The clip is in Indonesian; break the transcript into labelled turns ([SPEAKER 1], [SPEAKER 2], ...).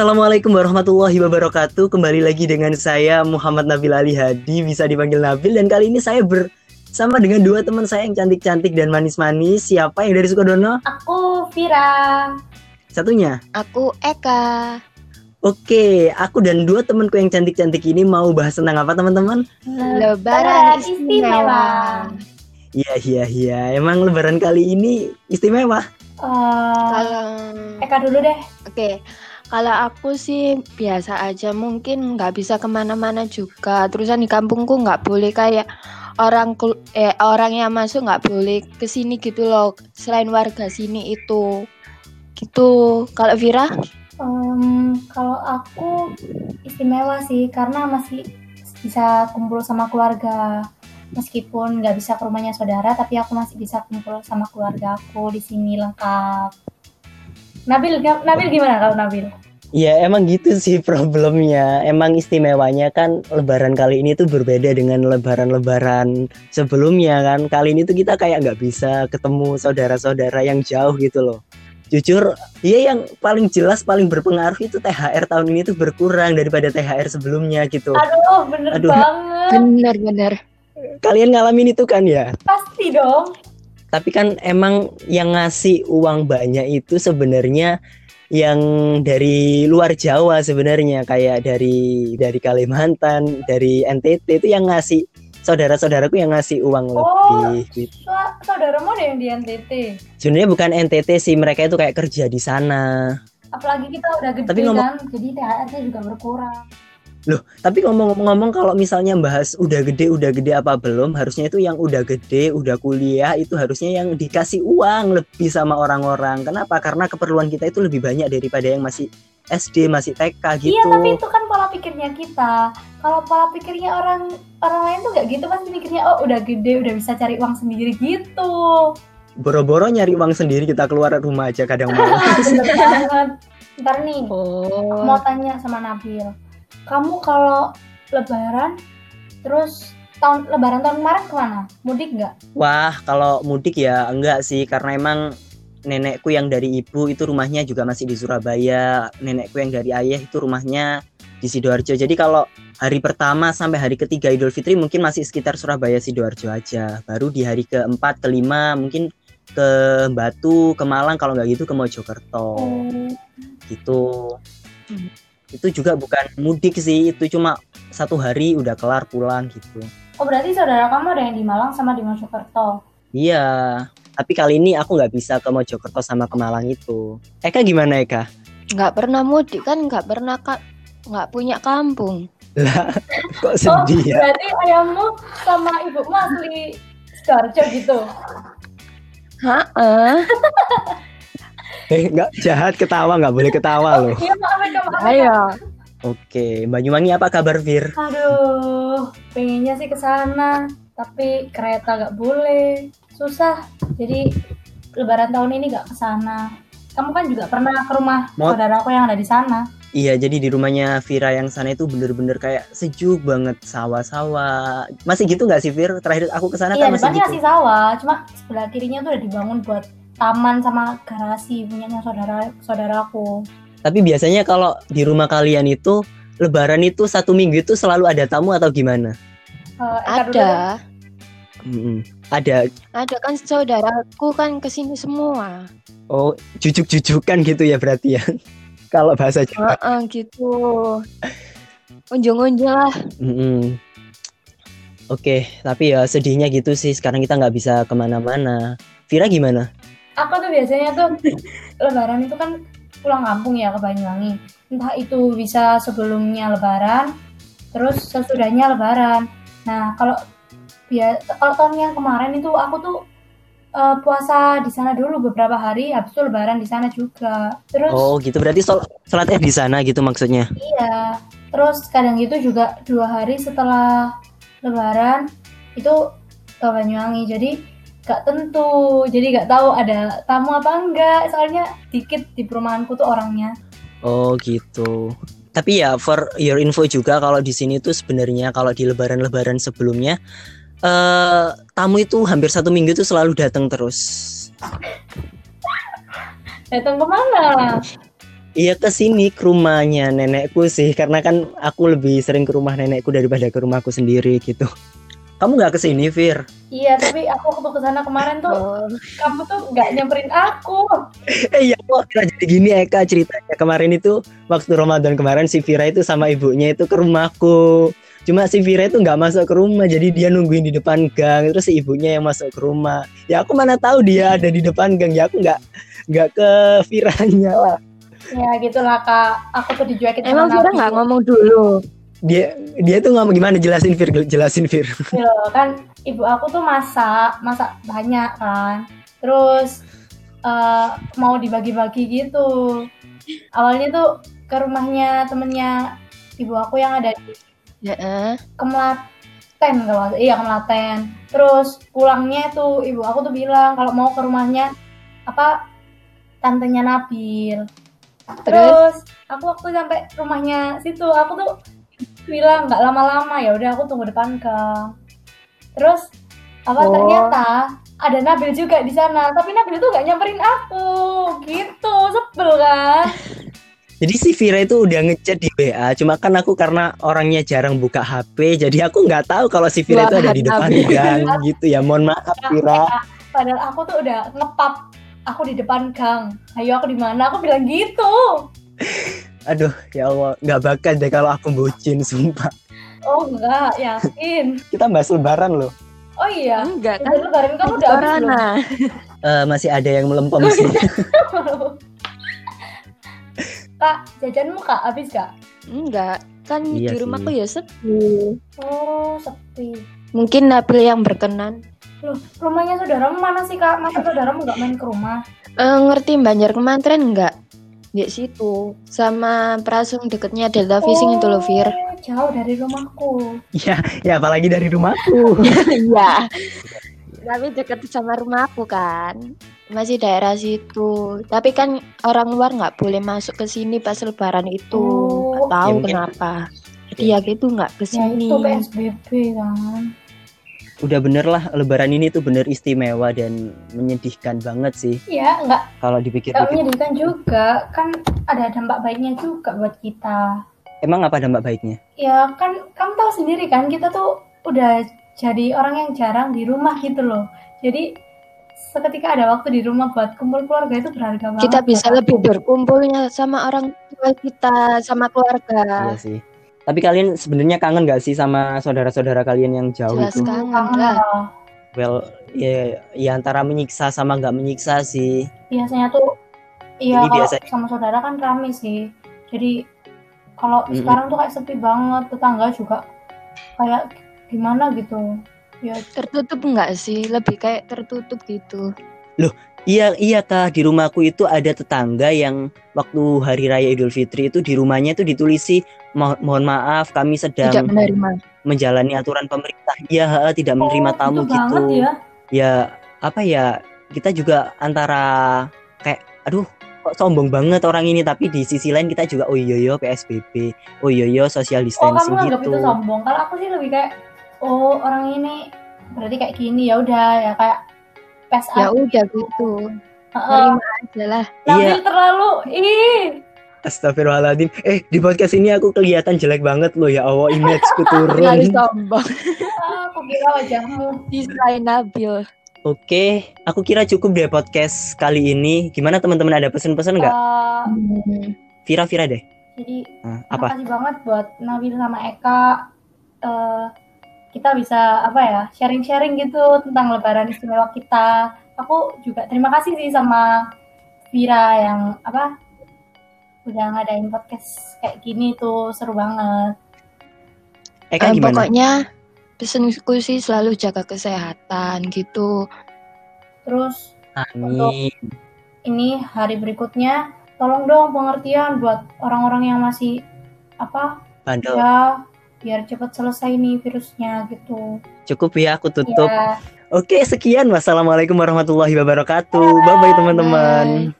[SPEAKER 1] Assalamualaikum warahmatullahi wabarakatuh. Kembali lagi dengan saya Muhammad Nabil Ali Hadi, bisa dipanggil Nabil dan kali ini saya bersama dengan dua teman saya yang cantik-cantik dan manis-manis. Siapa yang dari Sukodono?
[SPEAKER 2] Aku Vira.
[SPEAKER 1] Satunya.
[SPEAKER 3] Aku Eka.
[SPEAKER 1] Oke, aku dan dua temanku yang cantik-cantik ini mau bahas tentang apa teman-teman?
[SPEAKER 3] Lebaran istimewa.
[SPEAKER 1] Iya iya iya, emang Lebaran kali ini istimewa.
[SPEAKER 2] Eh,
[SPEAKER 3] Kalau
[SPEAKER 2] Eka dulu deh.
[SPEAKER 3] oke, kalau aku sih biasa aja, mungkin nggak bisa ke mana-mana juga. Terusan di kampungku nggak boleh kayak orang eh orang yang masuk nggak boleh ke sini gitu loh. Selain warga sini itu, gitu. Kalau Vira?
[SPEAKER 2] Em, kalau aku istimewa sih karena masih bisa kumpul sama keluarga. Meskipun nggak bisa ke rumahnya saudara, tapi aku masih bisa kumpul sama keluarga aku di sini lengkap. Nabil, Nabil gimana kalau Nabil?
[SPEAKER 1] Iya emang gitu sih problemnya. Emang istimewanya kan Lebaran kali ini tuh berbeda dengan Lebaran-Lebaran sebelumnya kan. Kali ini tuh kita kayak nggak bisa ketemu saudara-saudara yang jauh gitu loh. Jujur, iya yang paling jelas paling berpengaruh itu THR tahun ini tuh berkurang daripada THR sebelumnya gitu.
[SPEAKER 2] Aduh, bener
[SPEAKER 1] Aduh.
[SPEAKER 2] banget.
[SPEAKER 3] Bener-bener.
[SPEAKER 1] Kalian ngalamin itu kan ya?
[SPEAKER 2] Pasti dong.
[SPEAKER 1] Tapi kan emang yang ngasih uang banyak itu sebenarnya yang dari luar Jawa sebenarnya kayak dari dari Kalimantan, dari NTT itu yang ngasih saudara-saudaraku yang ngasih uang
[SPEAKER 2] Oh.
[SPEAKER 1] lebih. gitu.
[SPEAKER 2] Saudaramu ada yang di NTT.
[SPEAKER 1] Sebenarnya bukan NTT sih, mereka itu kayak kerja di sana.
[SPEAKER 2] Apalagi kita udah gede
[SPEAKER 1] Tapi ngomong-
[SPEAKER 2] kan, jadi THR-nya juga berkurang.
[SPEAKER 1] Loh, tapi ngomong-ngomong kalau misalnya bahas udah gede, udah gede apa belum, harusnya itu yang udah gede, udah kuliah itu harusnya yang dikasih uang lebih sama orang-orang. Kenapa? Karena keperluan kita itu lebih banyak daripada yang masih SD, masih TK gitu.
[SPEAKER 2] Iya, tapi itu kan pola pikirnya kita. Kalau pola pikirnya orang orang lain tuh nggak gitu, pasti mikirnya oh udah gede, udah bisa cari uang sendiri gitu.
[SPEAKER 1] Boro-boro nyari uang sendiri kita keluar rumah aja kadang malam.
[SPEAKER 2] Bener banget. Ntar nih,
[SPEAKER 3] Oh.
[SPEAKER 2] mau tanya sama Nabil. Kamu kalau lebaran, terus tahun lebaran tahun kemarin ke mana? Mudik nggak?
[SPEAKER 1] Wah, kalau mudik ya enggak sih karena emang nenekku yang dari ibu itu rumahnya juga masih di Surabaya, nenekku yang dari ayah itu rumahnya di Sidoarjo. Jadi kalau hari pertama sampai hari ketiga Idul Fitri mungkin masih sekitar Surabaya Sidoarjo aja. Baru di hari keempat, kelima mungkin ke Batu, ke Malang kalau nggak gitu ke Mojokerto
[SPEAKER 2] Oh,
[SPEAKER 1] gitu.
[SPEAKER 3] Hmm.
[SPEAKER 1] Itu juga bukan mudik sih, itu cuma satu hari udah kelar pulang gitu.
[SPEAKER 2] oh berarti saudara kamu ada yang di Malang sama di Mojokerto.
[SPEAKER 1] Iya, tapi kali ini aku nggak bisa ke Mojokerto sama ke Malang itu. Eka gimana Eka?
[SPEAKER 3] Nggak pernah mudik kan? Nggak pernah kak? Nggak punya kampung.
[SPEAKER 1] Lah, kok sedih ya?
[SPEAKER 2] Berarti ayahmu sama ibumu asli Sidoarjo gitu.
[SPEAKER 3] Hah?
[SPEAKER 1] Eh, nggak jahat ketawa, nggak boleh ketawa loh.
[SPEAKER 2] Iya maaf ya maaf ya.
[SPEAKER 3] Ayo.
[SPEAKER 1] Oke, Banyuwangi apa kabar Vir?
[SPEAKER 2] Aduh, pengennya sih ke sana, tapi kereta gak boleh, susah. Jadi Lebaran tahun ini gak ke sana. Kamu kan juga pernah ke rumah
[SPEAKER 1] Mau-
[SPEAKER 2] saudaraku yang ada di sana.
[SPEAKER 1] Iya, jadi di rumahnya Vira yang sana itu bener-bener kayak sejuk banget sawah-sawah. Masih gitu nggak sih Vir? Terakhir aku ke sana
[SPEAKER 2] Iya,
[SPEAKER 1] kan masih
[SPEAKER 2] depannya
[SPEAKER 1] gitu.
[SPEAKER 2] masih sawah, cuma sebelah kirinya tuh udah dibangun buat taman sama garasi punyanya saudara saudaraku.
[SPEAKER 1] Tapi biasanya kalau di rumah kalian itu Lebaran itu satu minggu itu selalu ada tamu atau gimana?
[SPEAKER 2] Eh, deh.
[SPEAKER 3] Ada.
[SPEAKER 1] Mm-mm. Ada.
[SPEAKER 3] Ada kan saudaraku kan ke sini semua.
[SPEAKER 1] Oh, jujuk-jujukan gitu ya berarti ya. kalau bahasa Jawa.
[SPEAKER 3] Heeh, gitu. Unjung-unjung lah.
[SPEAKER 1] Mm-mm. Oke, tapi ya sedihnya gitu sih. Sekarang kita nggak bisa ke mana-mana. Vira gimana?
[SPEAKER 2] Aku tuh biasanya tuh Lebaran itu kan pulang kampung ya ke Banyuwangi. Entah itu bisa sebelumnya Lebaran, terus sesudahnya Lebaran. Nah kalau bia- kalau tahun yang kemarin itu aku tuh eh, puasa di sana dulu beberapa hari, habis itu Lebaran di sana juga. Terus
[SPEAKER 1] Oh, gitu. Berarti sol sholat Id di sana gitu maksudnya.
[SPEAKER 2] iya, terus kadang gitu juga dua hari setelah Lebaran itu ke Banyuwangi. Jadi gak tentu, jadi gak tahu ada tamu apa enggak. Soalnya dikit di perumahanku tuh orangnya.
[SPEAKER 1] Oh, gitu. Tapi ya for your info juga kalau di sini tuh sebenarnya kalau di lebaran-lebaran sebelumnya eh tamu itu hampir satu minggu tuh selalu datang terus.
[SPEAKER 2] Datang ke mana?
[SPEAKER 1] Iya ke sini ke rumahnya nenekku sih karena kan aku lebih sering ke rumah nenekku daripada ke rumahku sendiri gitu. Kamu nggak ke sini, Fir?
[SPEAKER 2] Iya, tapi aku waktu ke sana kemarin tuh
[SPEAKER 3] Oh,
[SPEAKER 2] kamu tuh nggak nyamperin aku.
[SPEAKER 1] Eh iya kok kira jadi gini Eka ceritanya kemarin itu waktu Ramadan kemarin si Vira itu sama ibunya itu ke rumahku. Cuma si Vira itu nggak masuk ke rumah jadi dia nungguin di depan gang terus si ibunya yang masuk ke rumah. Ya aku mana tahu dia ada di depan gang ya aku nggak nggak ke Viranya lah.
[SPEAKER 2] Ya gitulah kak, aku tuh dicuekin
[SPEAKER 3] emang
[SPEAKER 2] Nabil.
[SPEAKER 3] nggak ngomong dulu.
[SPEAKER 1] Dia dia tuh ngomong gimana jelasin Vir jelasin Vir.
[SPEAKER 2] Gitu loh, kan ibu aku tuh masak, masak banyak kan. Terus eh, mau dibagi-bagi gitu. Awalnya tuh ke rumahnya temennya ibu aku yang ada di
[SPEAKER 3] Heeh.
[SPEAKER 2] Kemelaten kalau iya Kemelaten. Terus pulangnya tuh ibu aku tuh bilang kalau mau ke rumahnya apa tantenya Nabil. Terus aku waktu sampai rumahnya situ aku tuh bilang nggak lama-lama ya udah aku tunggu depan gang. Terus apa
[SPEAKER 3] Oh.
[SPEAKER 2] ternyata ada Nabil juga di sana tapi Nabil tuh nggak nyamperin aku gitu sebel kan
[SPEAKER 1] Jadi si Vira itu udah ngechat di WA, cuma kan aku karena orangnya jarang buka HP, jadi aku nggak tahu kalau si Vira itu ada di depan gang gitu ya. Mohon maaf Vira.
[SPEAKER 2] padahal aku tuh udah ngepap aku di depan gang ayo aku di mana aku bilang gitu
[SPEAKER 1] Aduh, ya Allah, nggak bakal deh kalau aku bucin, sumpah.
[SPEAKER 2] oh enggak yakin
[SPEAKER 1] Kita bahas lebaran loh.
[SPEAKER 2] oh iya
[SPEAKER 3] Enggak kan?
[SPEAKER 2] lebaran kamu udah habis belum?
[SPEAKER 1] Eh, masih ada yang melempem sih.
[SPEAKER 2] kak jajanmu kak habis gak
[SPEAKER 3] Enggak. Kan
[SPEAKER 1] Iya
[SPEAKER 3] di rumahku ya sepi.
[SPEAKER 2] oh sepi
[SPEAKER 3] Mungkin Nabil yang berkenan.
[SPEAKER 2] loh rumahnya saudaramu mana sih kak masa saudaramu nggak main ke rumah
[SPEAKER 3] Eh, ngerti Banjar Kemantren enggak? Di situ. Sama Prasung deketnya Delta Fishing itu loh, Fir.
[SPEAKER 2] Oh, jauh dari rumahku
[SPEAKER 1] ya, ya apalagi dari rumahku.
[SPEAKER 3] Iya. Tapi deket sama rumahku kan. Masih daerah situ. Tapi kan orang luar nggak boleh masuk ke sini pas lebaran itu.
[SPEAKER 2] Oh.
[SPEAKER 3] Tahu
[SPEAKER 1] Ya,
[SPEAKER 3] kenapa. Jadi ya gitu nggak ke
[SPEAKER 2] ya
[SPEAKER 3] sini.
[SPEAKER 2] itu PSBB kan
[SPEAKER 1] Udah bener lah, lebaran ini tuh bener istimewa dan menyedihkan banget sih
[SPEAKER 2] Iya, nggak
[SPEAKER 1] kalau
[SPEAKER 2] nggak
[SPEAKER 1] dipikir-pikir.
[SPEAKER 2] menyedihkan juga. Kan ada dampak baiknya juga buat kita.
[SPEAKER 1] Emang apa dampak baiknya?
[SPEAKER 2] Ya kan, kamu tahu sendiri kan, kita tuh udah jadi orang yang jarang di rumah gitu loh. Jadi seketika ada waktu di rumah buat kumpul keluarga itu berharga banget.
[SPEAKER 3] Kita bisa lebih berkumpulnya sama orang tua kita, sama keluarga.
[SPEAKER 1] Iya sih. Tapi kalian sebenarnya kangen gak sih sama saudara-saudara kalian yang jauh
[SPEAKER 3] Jelas
[SPEAKER 1] itu?
[SPEAKER 3] kangen
[SPEAKER 2] Kangen
[SPEAKER 3] lah.
[SPEAKER 1] Well, ya, ya antara menyiksa sama nggak menyiksa sih.
[SPEAKER 2] Biasanya tuh, iya kalau
[SPEAKER 1] biasa-
[SPEAKER 2] sama saudara kan rame sih. Jadi kalau
[SPEAKER 1] Mm-mm.
[SPEAKER 2] sekarang tuh kayak sepi banget, tetangga juga kayak gimana gitu. Ya
[SPEAKER 3] Tertutup enggak sih? Lebih kayak tertutup gitu.
[SPEAKER 1] Iya, iya kak. Di rumahku itu ada tetangga yang waktu hari raya Idul Fitri itu di rumahnya itu ditulisi "Mo- mohon maaf kami
[SPEAKER 3] Tidak
[SPEAKER 1] sedang
[SPEAKER 3] menerima.
[SPEAKER 1] menjalani aturan pemerintah. Iya, tidak menerima
[SPEAKER 2] Oh,
[SPEAKER 1] tamu
[SPEAKER 2] gitu ya.
[SPEAKER 1] Ya apa ya? Kita juga antara kayak aduh kok sombong banget orang ini tapi di sisi lain kita juga oh iya yo PSBB. Oh iya yo social
[SPEAKER 2] Oh
[SPEAKER 1] distancing
[SPEAKER 2] kamu anggap
[SPEAKER 1] gitu.
[SPEAKER 2] itu sombong. Kalau aku sih lebih kayak oh orang ini berarti kayak gini ya udah ya kayak pes
[SPEAKER 3] Ya udah gitu.
[SPEAKER 2] Heeh.
[SPEAKER 3] Terima aja lah.
[SPEAKER 2] Nabil
[SPEAKER 1] Iya.
[SPEAKER 2] terlalu ih.
[SPEAKER 1] Astagfirullahaladzim. Eh di podcast ini aku kelihatan jelek banget loh ya Allah imageku turun.
[SPEAKER 3] Terlalu sombong.
[SPEAKER 2] Ah, aku kira wajahmu.
[SPEAKER 3] Desain Nabil.
[SPEAKER 1] Oke, aku kira cukup deh podcast kali ini. Gimana teman-teman ada pesan-pesan nggak?
[SPEAKER 3] Hmm.
[SPEAKER 1] Vira Vira deh.
[SPEAKER 2] jadi
[SPEAKER 1] Nah, apa?
[SPEAKER 2] makasih banget buat Nabil sama Eka. Eh, kita bisa apa ya sharing-sharing gitu tentang Lebaran istimewa kita. Aku juga terima kasih sih sama Vira yang apa udah ngadain podcast kayak gini tuh seru banget.
[SPEAKER 1] Eka
[SPEAKER 3] Eh,
[SPEAKER 1] gimana?
[SPEAKER 3] pokoknya pesanku sih selalu jaga kesehatan gitu.
[SPEAKER 2] Terus
[SPEAKER 1] Amin.
[SPEAKER 2] ini hari berikutnya tolong dong pengertian buat orang-orang yang masih apa
[SPEAKER 1] Bandel.
[SPEAKER 2] ya biar cepat selesai nih virusnya gitu.
[SPEAKER 1] Cukup ya aku tutup.
[SPEAKER 2] Ya.
[SPEAKER 1] Oke, sekian. Wassalamualaikum warahmatullahi wabarakatuh. Bye bye teman-teman.